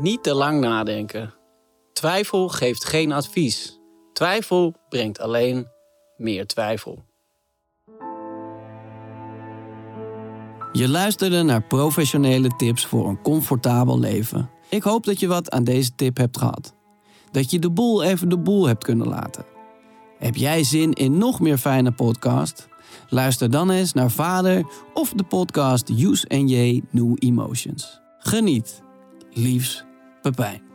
Niet te lang nadenken. Twijfel geeft geen advies. Twijfel brengt alleen meer twijfel. Je luisterde naar professionele tips voor een comfortabel leven. Ik hoop dat je wat aan deze tip hebt gehad. Dat je de boel even de boel hebt kunnen laten. Heb jij zin in nog meer fijne podcast? Luister dan eens naar Vader of de podcast Use and J New Emotions. Geniet. Liefs, Pepijn.